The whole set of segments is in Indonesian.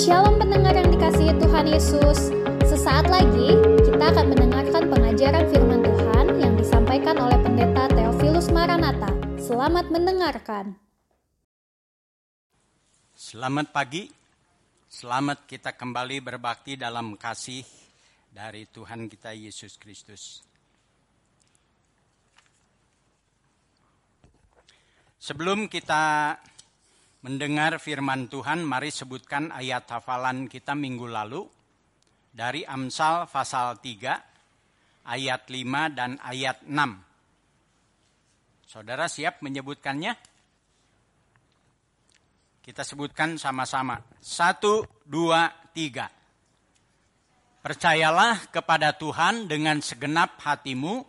Shalom pendengar yang dikasihi Tuhan Yesus. Sesaat lagi kita akan mendengarkan pengajaran firman Tuhan yang disampaikan oleh Pendeta Theophilus Maranata. Selamat mendengarkan. Selamat pagi. Selamat kita kembali berbakti dalam kasih dari Tuhan kita Yesus Kristus. Sebelum kita mendengar firman Tuhan, mari sebutkan ayat hafalan kita minggu lalu dari Amsal pasal 3 ayat 5 dan ayat 6. Saudara siap menyebutkannya? Kita sebutkan sama-sama. Satu, dua, tiga. Percayalah kepada Tuhan dengan segenap hatimu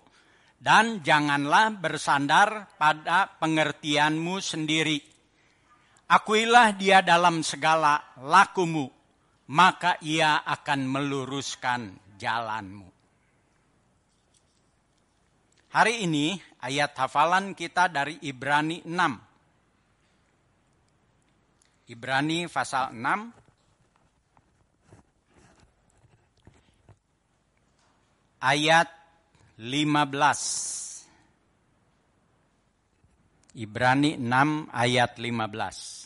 dan janganlah bersandar pada pengertianmu sendiri Akuilah dia dalam segala lakumu, maka ia akan meluruskan jalanmu. Hari ini ayat hafalan kita dari Ibrani 6. Ibrani pasal 6 ayat 15. Ibrani 6 ayat 15.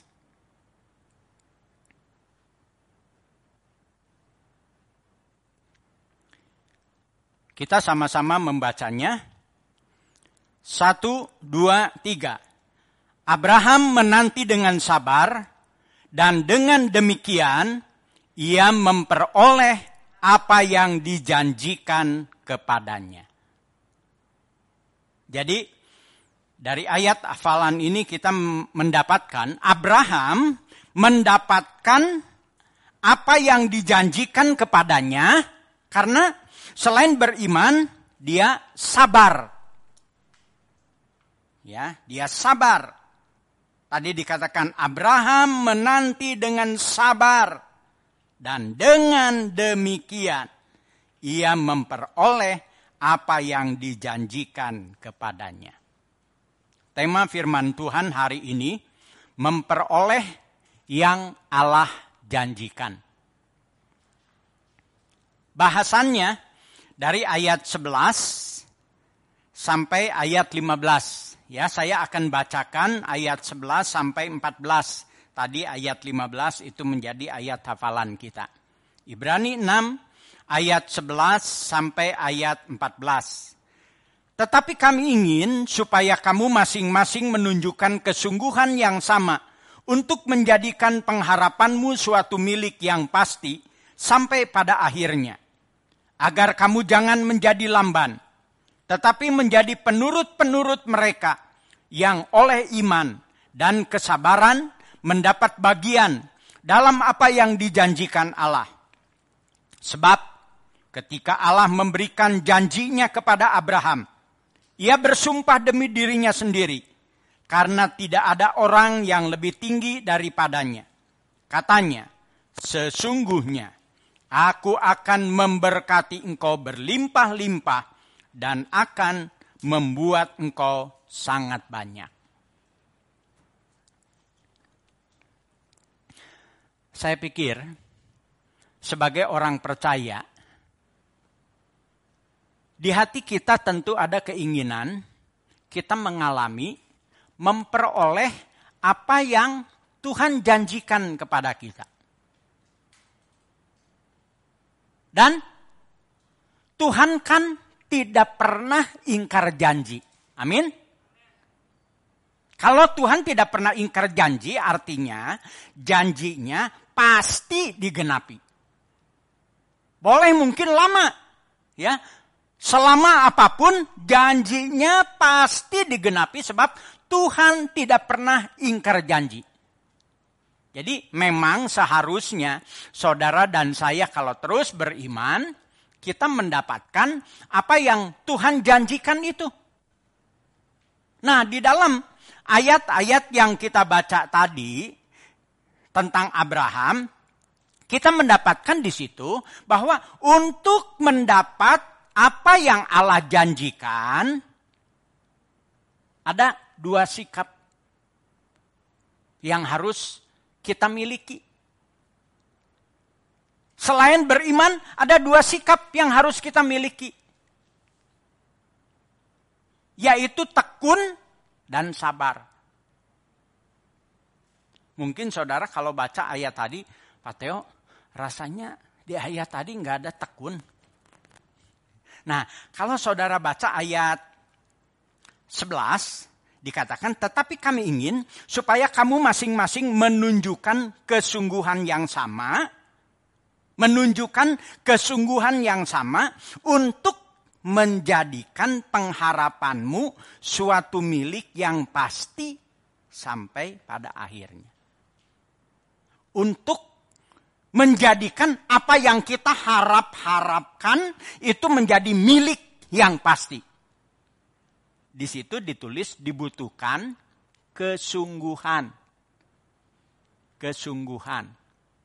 Kita sama-sama membacanya. Satu, dua, tiga. Abraham menanti dengan sabar, dan dengan demikian ia memperoleh apa yang dijanjikan kepadanya. Jadi, dari ayat hafalan ini kita mendapatkan Abraham mendapatkan apa yang dijanjikan kepadanya karena Selain beriman, dia sabar. Ya, dia sabar. Tadi dikatakan Abraham menanti dengan sabar dan dengan demikian ia memperoleh apa yang dijanjikan kepadanya. Tema firman Tuhan hari ini memperoleh yang Allah janjikan. Bahasannya dari ayat 11 sampai ayat 15. Ya, saya akan bacakan ayat 11 sampai 14. Tadi ayat 15 itu menjadi ayat hafalan kita. Ibrani 6 ayat 11 sampai ayat 14. Tetapi kami ingin supaya kamu masing-masing menunjukkan kesungguhan yang sama untuk menjadikan pengharapanmu suatu milik yang pasti sampai pada akhirnya agar kamu jangan menjadi lamban, tetapi menjadi penurut-penurut mereka yang oleh iman dan kesabaran mendapat bagian dalam apa yang dijanjikan Allah. Sebab ketika Allah memberikan janjinya kepada Abraham, ia bersumpah demi dirinya sendiri, karena tidak ada orang yang lebih tinggi daripadanya. Katanya, sesungguhnya Aku akan memberkati engkau berlimpah-limpah dan akan membuat engkau sangat banyak. Saya pikir sebagai orang percaya di hati kita tentu ada keinginan kita mengalami memperoleh apa yang Tuhan janjikan kepada kita. Dan Tuhan kan tidak pernah ingkar janji. Amin. Kalau Tuhan tidak pernah ingkar janji, artinya janjinya pasti digenapi. Boleh mungkin lama, ya. Selama apa pun janjinya pasti digenapi sebab Tuhan tidak pernah ingkar janji. Jadi memang seharusnya saudara dan saya kalau terus beriman, kita mendapatkan apa yang Tuhan janjikan itu. Nah, di dalam ayat-ayat yang kita baca tadi tentang Abraham, kita mendapatkan di situ bahwa untuk mendapat apa yang Allah janjikan, ada dua sikap yang harus kita miliki. Selain beriman, ada dua sikap yang harus kita miliki. Yaitu tekun dan sabar. Mungkin saudara kalau baca ayat tadi, Pak Teo, rasanya di ayat tadi nggak ada tekun. Nah, kalau saudara baca ayat 11, dikatakan, tetapi kami ingin supaya kamu masing-masing menunjukkan kesungguhan yang sama, menunjukkan kesungguhan yang sama untuk menjadikan pengharapanmu suatu milik yang pasti sampai pada akhirnya. Untuk menjadikan apa yang kita harap-harapkan itu menjadi milik yang pasti di situ ditulis dibutuhkan kesungguhan. Kesungguhan.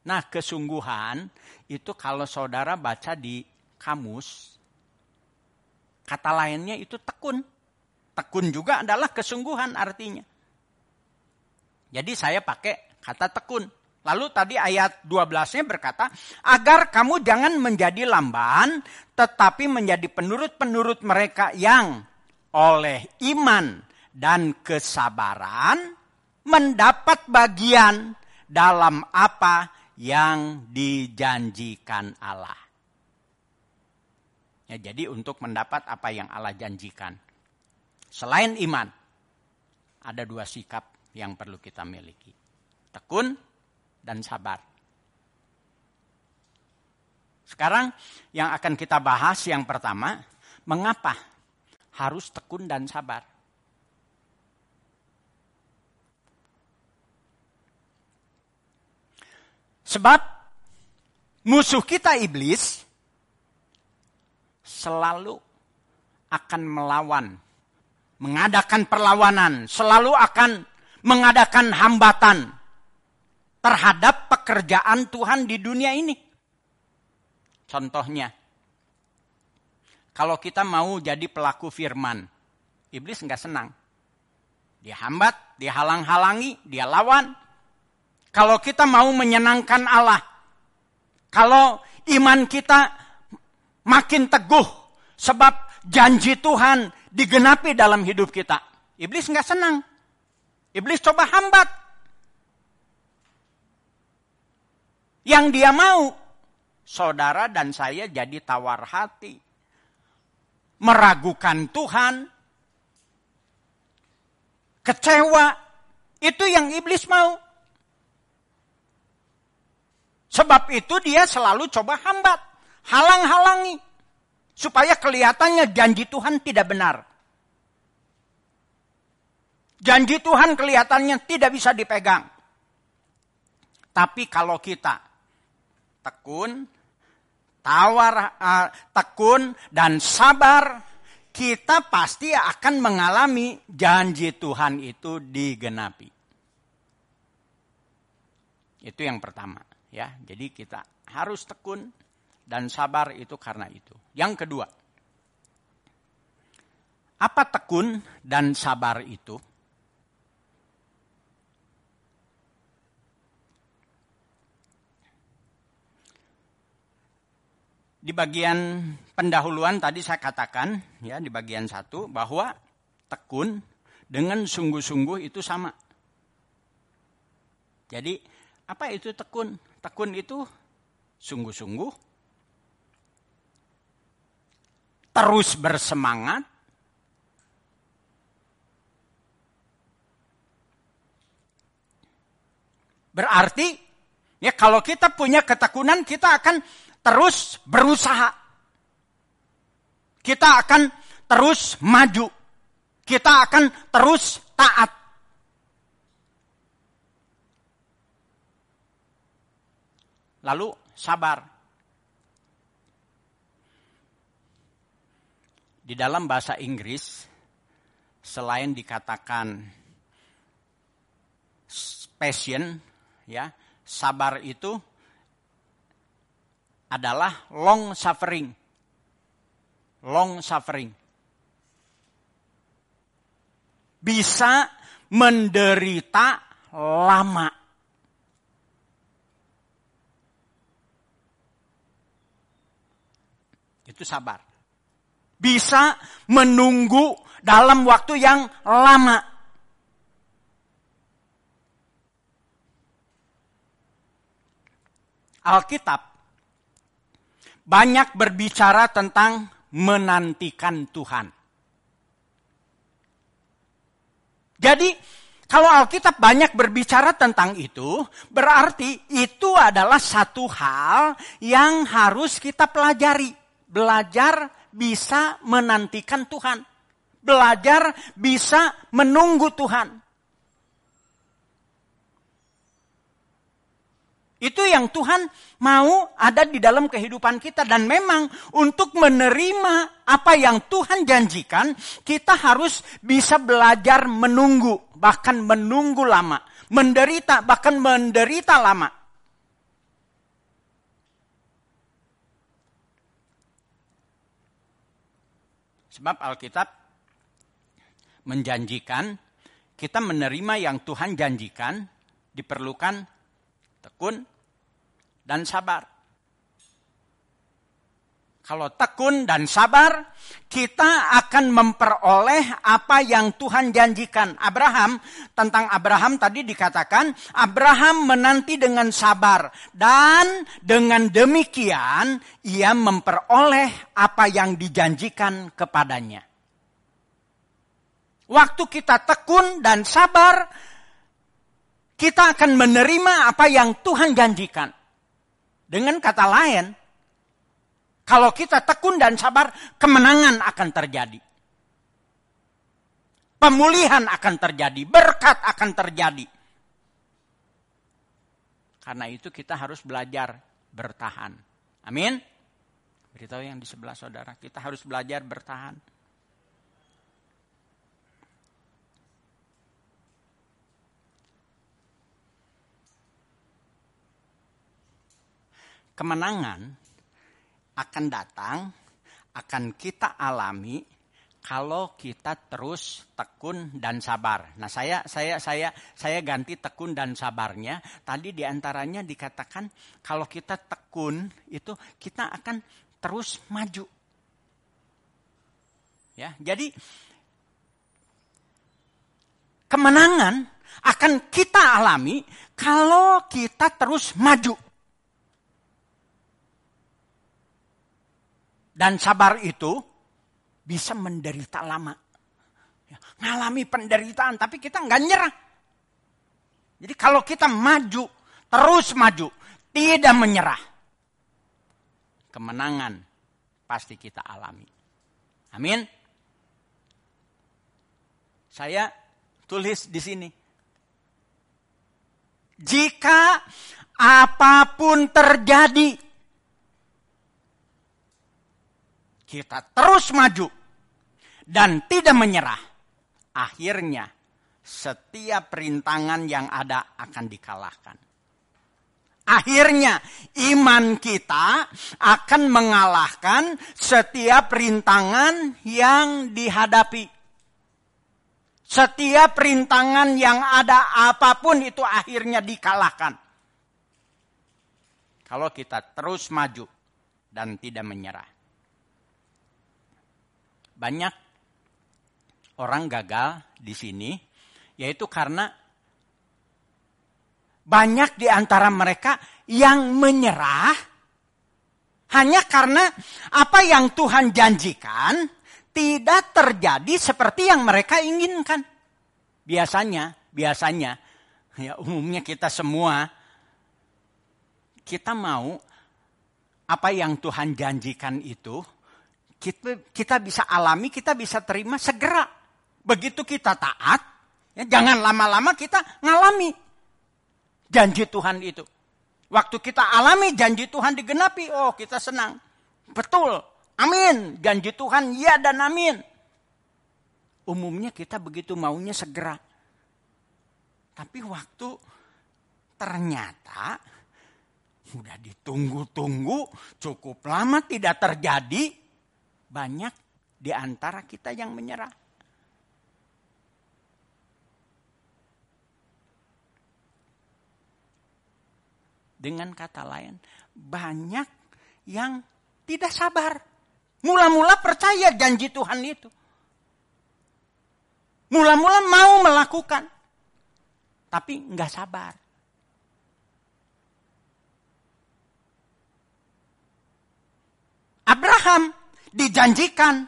Nah, kesungguhan itu kalau saudara baca di kamus, kata lainnya itu tekun. Tekun juga adalah kesungguhan artinya. Jadi saya pakai kata tekun. Lalu tadi ayat 12-nya berkata, agar kamu jangan menjadi lamban, tetapi menjadi penurut-penurut mereka yang oleh iman dan kesabaran mendapat bagian dalam apa yang dijanjikan Allah. Ya, jadi untuk mendapat apa yang Allah janjikan. Selain iman, ada dua sikap yang perlu kita miliki. Tekun dan sabar. Sekarang yang akan kita bahas yang pertama, mengapa harus tekun dan sabar. Sebab musuh kita iblis selalu akan melawan, mengadakan perlawanan, selalu akan mengadakan hambatan terhadap pekerjaan Tuhan di dunia ini. Contohnya, kalau kita mau jadi pelaku firman. Iblis nggak senang. Dia hambat, dia halang-halangi, dia lawan. Kalau kita mau menyenangkan Allah, kalau iman kita makin teguh, sebab janji Tuhan digenapi dalam hidup kita. Iblis nggak senang. Iblis coba hambat. Yang dia mau, saudara dan saya jadi tawar hati meragukan Tuhan, kecewa, itu yang iblis mau. Sebab itu dia selalu coba hambat, halang-halangi, supaya kelihatannya janji Tuhan tidak benar. Janji Tuhan kelihatannya tidak bisa dipegang. Tapi kalau kita tekun, tawar, uh, tekun, dan sabar, kita pasti akan mengalami janji Tuhan itu digenapi. Itu yang pertama, ya. Jadi kita harus tekun dan sabar itu karena itu. Yang kedua, apa tekun dan sabar itu? Di bagian pendahuluan tadi saya katakan ya di bagian satu bahwa tekun dengan sungguh-sungguh itu sama. Jadi apa itu tekun? Tekun itu sungguh-sungguh, terus bersemangat, berarti ya kalau kita punya ketekunan kita akan terus berusaha. Kita akan terus maju. Kita akan terus taat. Lalu sabar. Di dalam bahasa Inggris, selain dikatakan passion, ya, sabar itu adalah long suffering. Long suffering. Bisa menderita lama. Itu sabar. Bisa menunggu dalam waktu yang lama. Alkitab banyak berbicara tentang menantikan Tuhan. Jadi, kalau Alkitab banyak berbicara tentang itu, berarti itu adalah satu hal yang harus kita pelajari. Belajar bisa menantikan Tuhan. Belajar bisa menunggu Tuhan. Itu yang Tuhan mau ada di dalam kehidupan kita. Dan memang untuk menerima apa yang Tuhan janjikan, kita harus bisa belajar menunggu. Bahkan menunggu lama. Menderita, bahkan menderita lama. Sebab Alkitab menjanjikan kita menerima yang Tuhan janjikan diperlukan tekun dan sabar. Kalau tekun dan sabar, kita akan memperoleh apa yang Tuhan janjikan. Abraham, tentang Abraham tadi dikatakan, Abraham menanti dengan sabar. Dan dengan demikian, ia memperoleh apa yang dijanjikan kepadanya. Waktu kita tekun dan sabar, kita akan menerima apa yang Tuhan janjikan. Dengan kata lain, kalau kita tekun dan sabar, kemenangan akan terjadi. Pemulihan akan terjadi, berkat akan terjadi. Karena itu kita harus belajar bertahan. Amin. Beritahu yang di sebelah saudara, kita harus belajar bertahan. Kemenangan akan datang, akan kita alami kalau kita terus tekun dan sabar. Nah, saya saya saya saya ganti tekun dan sabarnya. Tadi di antaranya dikatakan kalau kita tekun itu kita akan terus maju. Ya, jadi kemenangan akan kita alami kalau kita terus maju. Dan sabar itu bisa menderita lama. Ya, ngalami penderitaan, tapi kita nggak nyerah. Jadi kalau kita maju, terus maju, tidak menyerah. Kemenangan pasti kita alami. Amin. Saya tulis di sini. Jika apa pun terjadi, kita terus maju dan tidak menyerah, akhirnya setiap rintangan yang ada akan dikalahkan. Akhirnya iman kita akan mengalahkan setiap rintangan yang dihadapi. Setiap rintangan yang ada apa pun itu akhirnya dikalahkan. Kalau kita terus maju dan tidak menyerah banyak orang gagal di sini, yaitu karena banyak di antara mereka yang menyerah hanya karena apa yang Tuhan janjikan tidak terjadi seperti yang mereka inginkan. Biasanya, biasanya, ya umumnya kita semua, kita mau apa yang Tuhan janjikan itu kita, kita bisa alami, kita bisa terima segera. Begitu kita taat, ya, jangan lama-lama kita ngalami janji Tuhan itu. Waktu kita alami janji Tuhan digenapi, oh kita senang. Betul, amin. Janji Tuhan ya dan amin. Umumnya kita begitu maunya segera. Tapi waktu ternyata sudah ditunggu-tunggu cukup lama tidak terjadi, banyak di antara kita yang menyerah. Dengan kata lain, banyak yang tidak sabar. Mula-mula percaya janji Tuhan itu. Mula-mula mau melakukan. Tapi nggak sabar. Abraham dijanjikan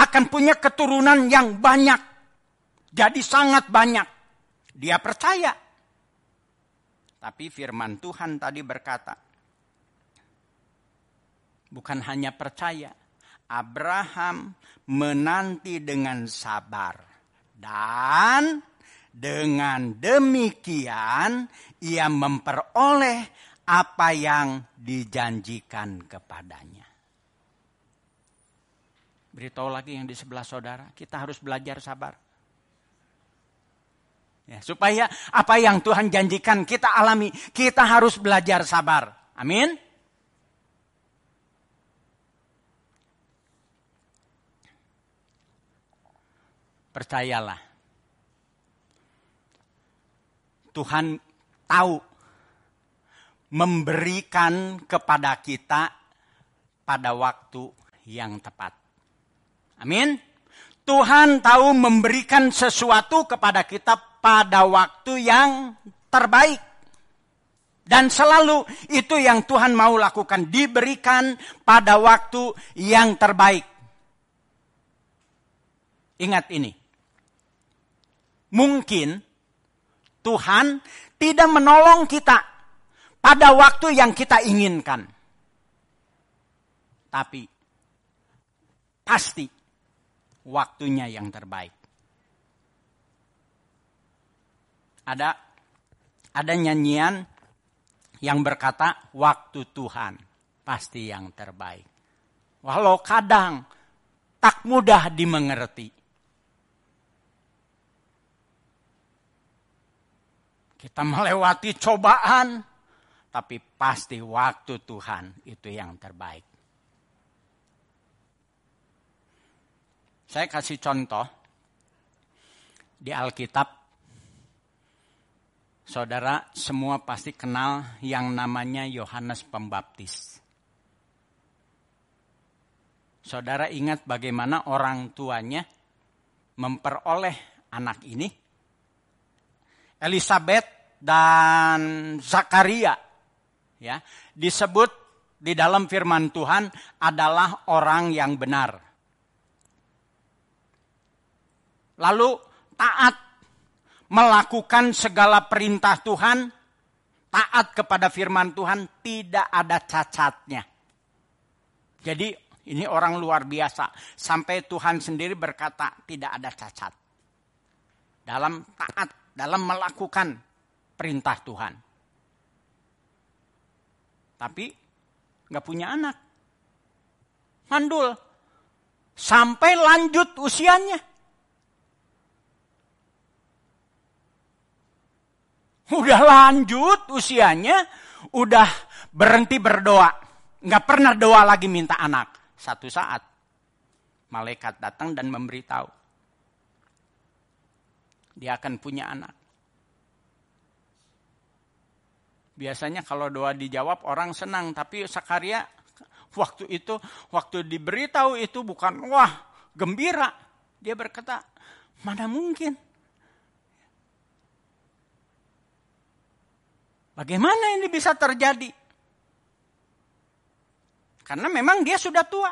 akan punya keturunan yang banyak. Jadi sangat banyak. Dia percaya. Tapi firman Tuhan tadi berkata, bukan hanya percaya, Abraham menanti dengan sabar. Dan dengan demikian ia memperoleh apa yang dijanjikan kepadanya. Beritahu lagi yang di sebelah saudara, kita harus belajar sabar. Ya, supaya apa yang Tuhan janjikan kita alami, kita harus belajar sabar. Amin. Percayalah. Tuhan tahu memberikan kepada kita pada waktu yang tepat. Amin. Tuhan tahu memberikan sesuatu kepada kita pada waktu yang terbaik. Dan selalu itu yang Tuhan mau lakukan. Diberikan pada waktu yang terbaik. Ingat ini. Mungkin Tuhan tidak menolong kita pada waktu yang kita inginkan. Tapi pasti waktunya yang terbaik. ada ada nyanyian yang berkata waktu Tuhan pasti yang terbaik. Walau kadang tak mudah dimengerti. Kita melewati cobaan, tapi pasti waktu Tuhan itu yang terbaik. Saya kasih contoh di Alkitab Saudara semua pasti kenal yang namanya Yohanes Pembaptis. Saudara ingat bagaimana orang tuanya memperoleh anak ini? Elizabeth dan Zakaria ya, disebut di dalam firman Tuhan adalah orang yang benar. Lalu taat melakukan segala perintah Tuhan, taat kepada firman Tuhan, tidak ada cacatnya. Jadi ini orang luar biasa. Sampai Tuhan sendiri berkata tidak ada cacat. Dalam taat, dalam melakukan perintah Tuhan. Tapi nggak punya anak. Mandul. Sampai lanjut usianya. Udah lanjut usianya, udah berhenti berdoa. Nggak pernah doa lagi minta anak. Satu saat, malaikat datang dan memberitahu. Dia akan punya anak. Biasanya kalau doa dijawab orang senang, tapi Sakaria waktu itu, waktu diberitahu itu bukan wah gembira. Dia berkata, mana mungkin Bagaimana ini bisa terjadi? Karena memang dia sudah tua.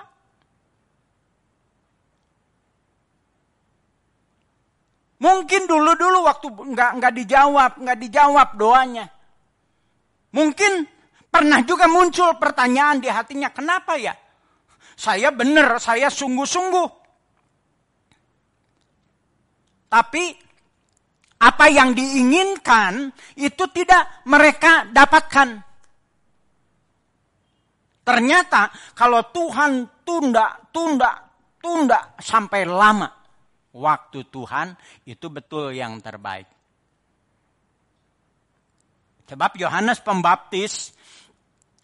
Mungkin dulu-dulu waktu nggak nggak dijawab, nggak dijawab doanya. Mungkin pernah juga muncul pertanyaan di hatinya, kenapa ya? Saya benar, saya sungguh-sungguh. Tapi apa yang diinginkan itu tidak mereka dapatkan. Ternyata kalau Tuhan tunda, tunda, tunda sampai lama, waktu Tuhan itu betul yang terbaik. Sebab Yohanes Pembaptis,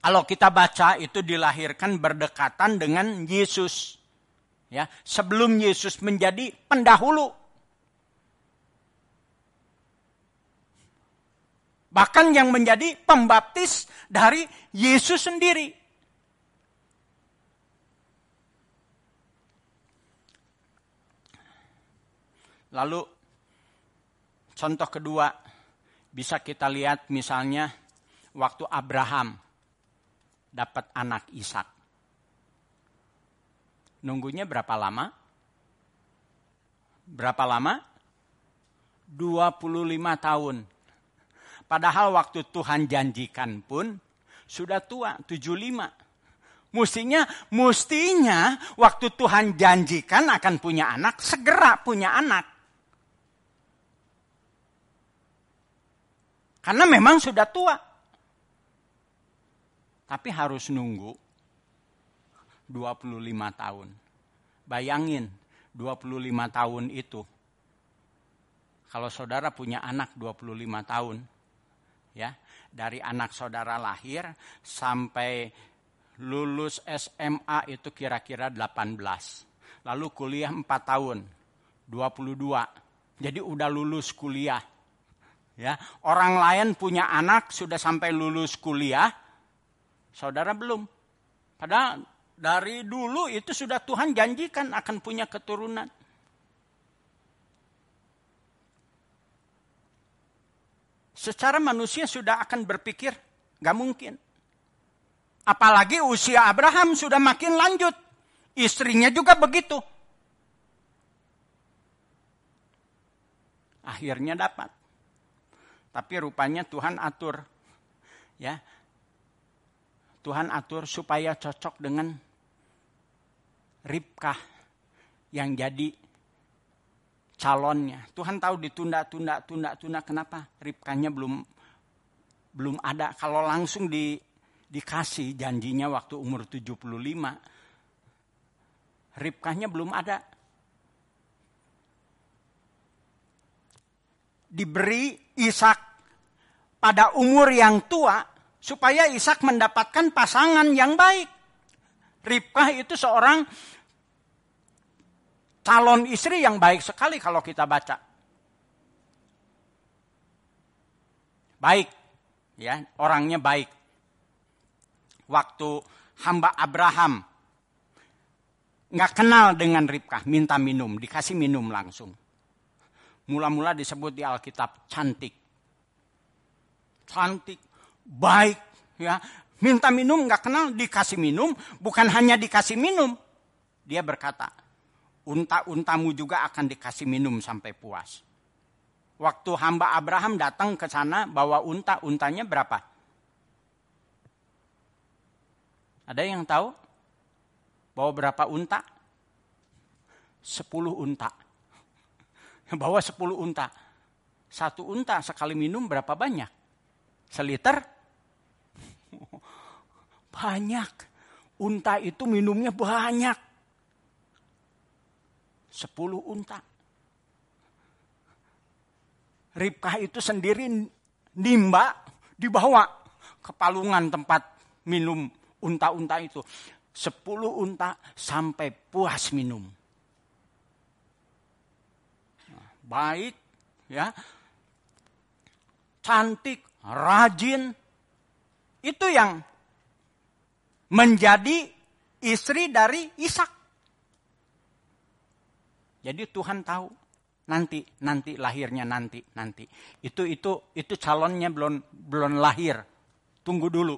kalau kita baca itu dilahirkan berdekatan dengan Yesus. Ya, sebelum Yesus menjadi pendahulu Bahkan yang menjadi pembaptis dari Yesus sendiri. Lalu contoh kedua bisa kita lihat misalnya waktu Abraham dapat anak Ishak. Nunggunya berapa lama? Berapa lama? 25 tahun Padahal waktu Tuhan janjikan pun sudah tua, 75. Mestinya, mestinya waktu Tuhan janjikan akan punya anak, segera punya anak. Karena memang sudah tua. Tapi harus nunggu 25 tahun. Bayangin 25 tahun itu. Kalau saudara punya anak 25 tahun, ya, dari anak saudara lahir sampai lulus SMA itu kira-kira 18. Lalu kuliah 4 tahun, 22. Jadi udah lulus kuliah. Ya, orang lain punya anak sudah sampai lulus kuliah, saudara belum. Padahal dari dulu itu sudah Tuhan janjikan akan punya keturunan. Secara manusia sudah akan berpikir, gak mungkin. Apalagi usia Abraham sudah makin lanjut. Istrinya juga begitu. Akhirnya dapat. Tapi rupanya Tuhan atur. Ya, Tuhan atur supaya cocok dengan Ribkah yang jadi calonnya. Tuhan tahu ditunda, tunda, tunda, tunda. Kenapa? Ribkahnya belum belum ada. Kalau langsung di, dikasih janjinya waktu umur 75, Ribkahnya belum ada. Diberi Ishak pada umur yang tua, supaya Ishak mendapatkan pasangan yang baik. Ribkah itu seorang calon istri yang baik sekali kalau kita baca. Baik, ya orangnya baik. Waktu hamba Abraham nggak kenal dengan Ribkah, minta minum, dikasih minum langsung. Mula-mula disebut di Alkitab cantik. Cantik, baik, ya. Minta minum nggak kenal, dikasih minum, bukan hanya dikasih minum. Dia berkata, unta-untamu juga akan dikasih minum sampai puas. Waktu hamba Abraham datang ke sana bawa unta, untanya berapa? Ada yang tahu? Bawa berapa unta? Sepuluh unta. Bawa sepuluh unta. Satu unta sekali minum berapa banyak? Seliter? Banyak. Unta itu minumnya banyak. Sepuluh unta. Ribkah itu sendiri nimba dibawa ke palungan tempat minum unta-unta itu. Sepuluh unta sampai puas minum. Baik, ya. Cantik, rajin. Itu yang menjadi istri dari Ishak. Jadi Tuhan tahu nanti nanti lahirnya nanti nanti. Itu itu itu calonnya belum belum lahir. Tunggu dulu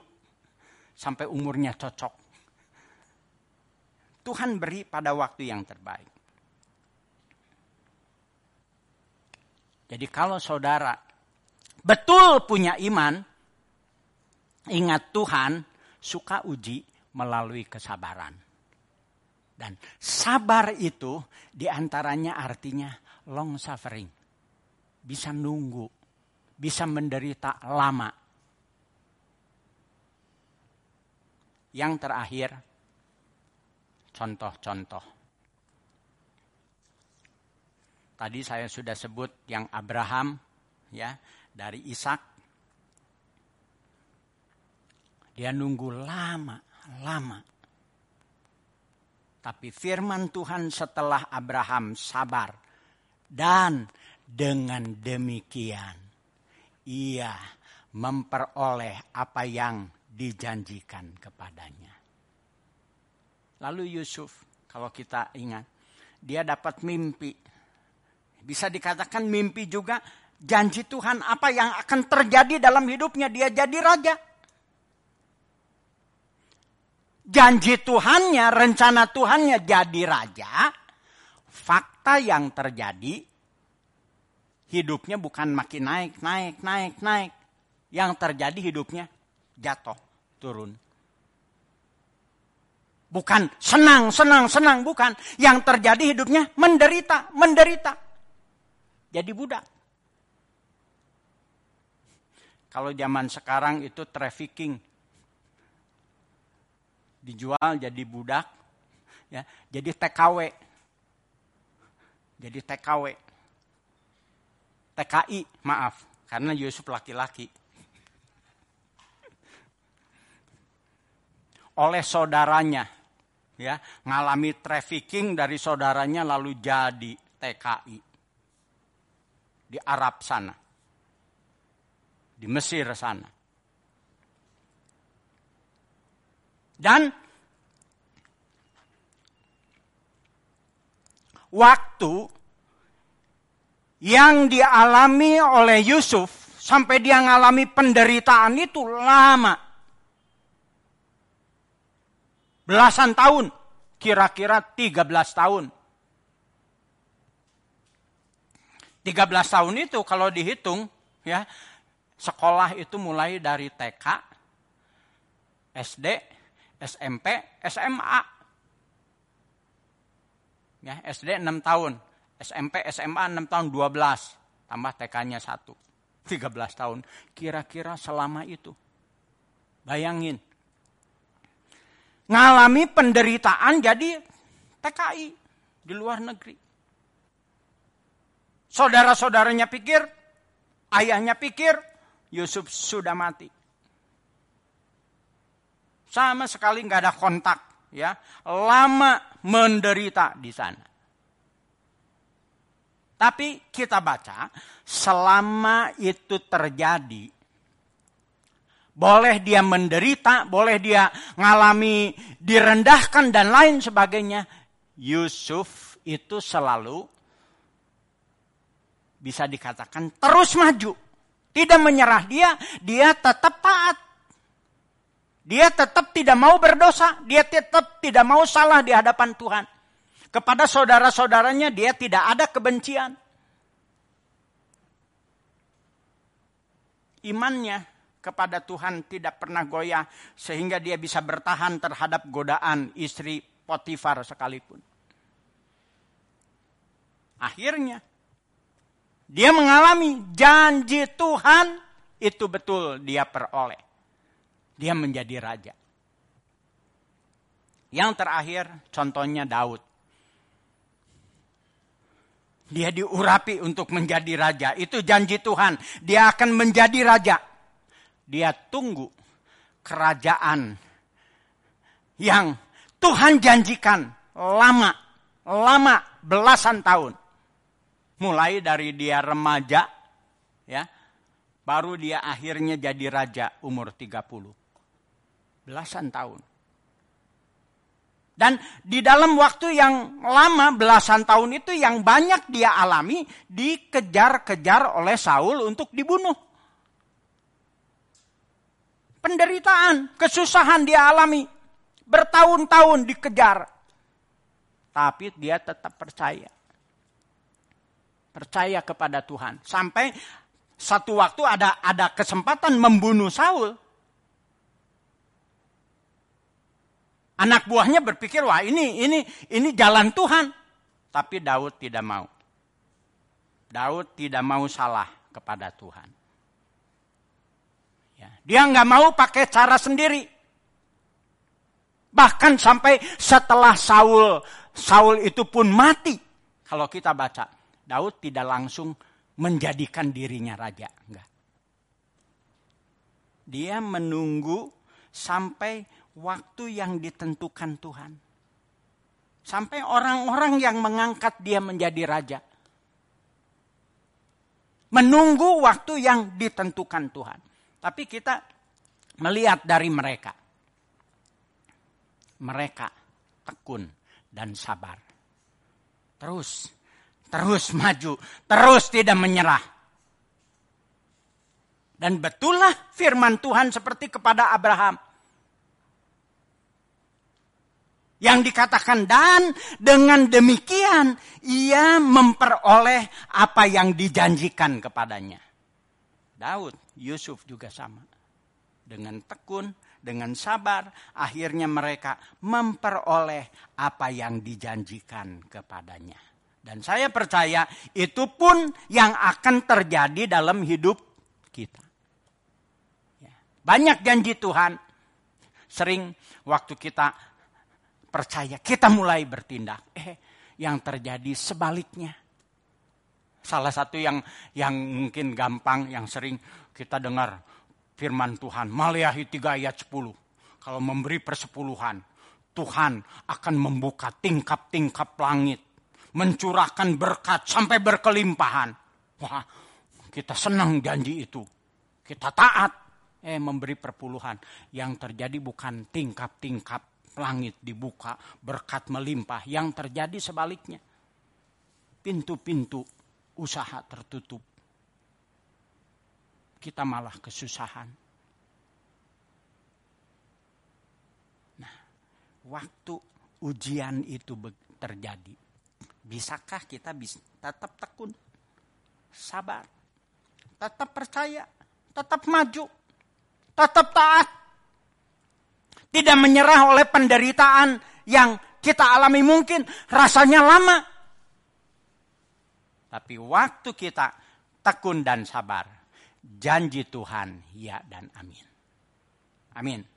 sampai umurnya cocok. Tuhan beri pada waktu yang terbaik. Jadi kalau saudara betul punya iman, ingat Tuhan suka uji melalui kesabaran. Dan sabar itu di antaranya artinya long suffering. Bisa nunggu, bisa menderita lama. Yang terakhir, contoh-contoh. Tadi saya sudah sebut yang Abraham, ya, dari Ishak dia nunggu lama, lama. Tapi firman Tuhan setelah Abraham sabar. Dan dengan demikian ia memperoleh apa yang dijanjikan kepadanya. Lalu Yusuf, kalau kita ingat, dia dapat mimpi. Bisa dikatakan mimpi juga janji Tuhan apa yang akan terjadi dalam hidupnya dia jadi raja. Janji Tuhannya, rencana Tuhannya jadi raja. Fakta yang terjadi hidupnya bukan makin naik, naik, naik, naik. Yang terjadi hidupnya jatuh, turun. Bukan senang, senang, senang, bukan. Yang terjadi hidupnya menderita, menderita. Jadi budak. Kalau zaman sekarang itu trafficking. Dijual jadi budak, ya, jadi TKW. Jadi TKW. TKI, maaf, karena Yusuf laki-laki. Oleh saudaranya, ya ngalami trafficking dari saudaranya lalu jadi TKI di Arab sana, di Mesir sana. Dan waktu yang dialami oleh Yusuf sampai dia mengalami penderitaan itu lama. Belasan tahun, kira-kira 13 tahun. 13 tahun itu kalau dihitung ya sekolah itu mulai dari TK, SD, SMP, SMA. Ya, SD 6 tahun, SMP, SMA 6 tahun 12, tambah TK-nya 1. 13 tahun. Kira-kira selama itu. Bayangin, ngalami penderitaan jadi TKI di luar negeri. Saudara-saudaranya pikir, ayahnya pikir, Yusuf sudah mati. Sama sekali nggak ada kontak, ya. Lama menderita di sana. Tapi kita baca, selama itu terjadi, boleh dia menderita, boleh dia ngalami direndahkan dan lain sebagainya. Yusuf itu selalu bisa dikatakan terus maju. Tidak menyerah dia, dia tetap taat. Dia tetap tidak mau berdosa, dia tetap tidak mau salah di hadapan Tuhan. Kepada saudara-saudaranya dia tidak ada kebencian. Imannya kepada Tuhan tidak pernah goyah sehingga dia bisa bertahan terhadap godaan istri Potifar sekalipun. Akhirnya dia mengalami janji Tuhan itu betul dia peroleh. Dia menjadi raja. Yang terakhir contohnya Daud. Dia diurapi untuk menjadi raja. Itu janji Tuhan. Dia akan menjadi raja dia tunggu kerajaan yang Tuhan janjikan lama, lama belasan tahun. Mulai dari dia remaja, ya, baru dia akhirnya jadi raja umur 30. Belasan tahun. Dan di dalam waktu yang lama belasan tahun itu yang banyak dia alami dikejar-kejar oleh Saul untuk dibunuh penderitaan, kesusahan dia alami. Bertahun-tahun dikejar. Tapi dia tetap percaya. Percaya kepada Tuhan. Sampai satu waktu ada ada kesempatan membunuh Saul. Anak buahnya berpikir, wah ini ini ini jalan Tuhan. Tapi Daud tidak mau. Daud tidak mau salah kepada Tuhan. Ya, dia nggak mau pakai cara sendiri. Bahkan sampai setelah Saul, Saul itu pun mati. Kalau kita baca, Daud tidak langsung menjadikan dirinya raja. Enggak. Dia menunggu sampai waktu yang ditentukan Tuhan. Sampai orang-orang yang mengangkat dia menjadi raja. Menunggu waktu yang ditentukan Tuhan. Tapi kita melihat dari mereka. Mereka tekun dan sabar. Terus terus maju, terus tidak menyerah. Dan betullah firman Tuhan seperti kepada Abraham. Yang dikatakan dan dengan demikian ia memperoleh apa yang dijanjikan kepadanya. Daud, Yusuf juga sama. Dengan tekun, dengan sabar, akhirnya mereka memperoleh apa yang dijanjikan kepadanya. Dan saya percaya itu pun yang akan terjadi dalam hidup kita. Ya. Banyak janji Tuhan. Sering waktu kita percaya, kita mulai bertindak. Eh, yang terjadi sebaliknya. Salah satu yang yang mungkin gampang, yang sering kita dengar firman Tuhan. Maliahi 3 ayat 10. Kalau memberi persepuluhan, Tuhan akan membuka tingkap-tingkap langit. Mencurahkan berkat sampai berkelimpahan. Wah, kita senang janji itu. Kita taat. Eh, memberi perpuluhan. Yang terjadi bukan tingkap-tingkap langit dibuka, berkat melimpah. Yang terjadi sebaliknya. Pintu-pintu usaha tertutup. Kita malah kesusahan. Nah, waktu ujian itu terjadi, bisakah kita bisa tetap tekun, sabar, tetap percaya, tetap maju, tetap taat, tidak menyerah oleh penderitaan yang kita alami mungkin rasanya lama. Tapi waktu kita tekun dan sabar, janji Tuhan ya dan amin. Amin.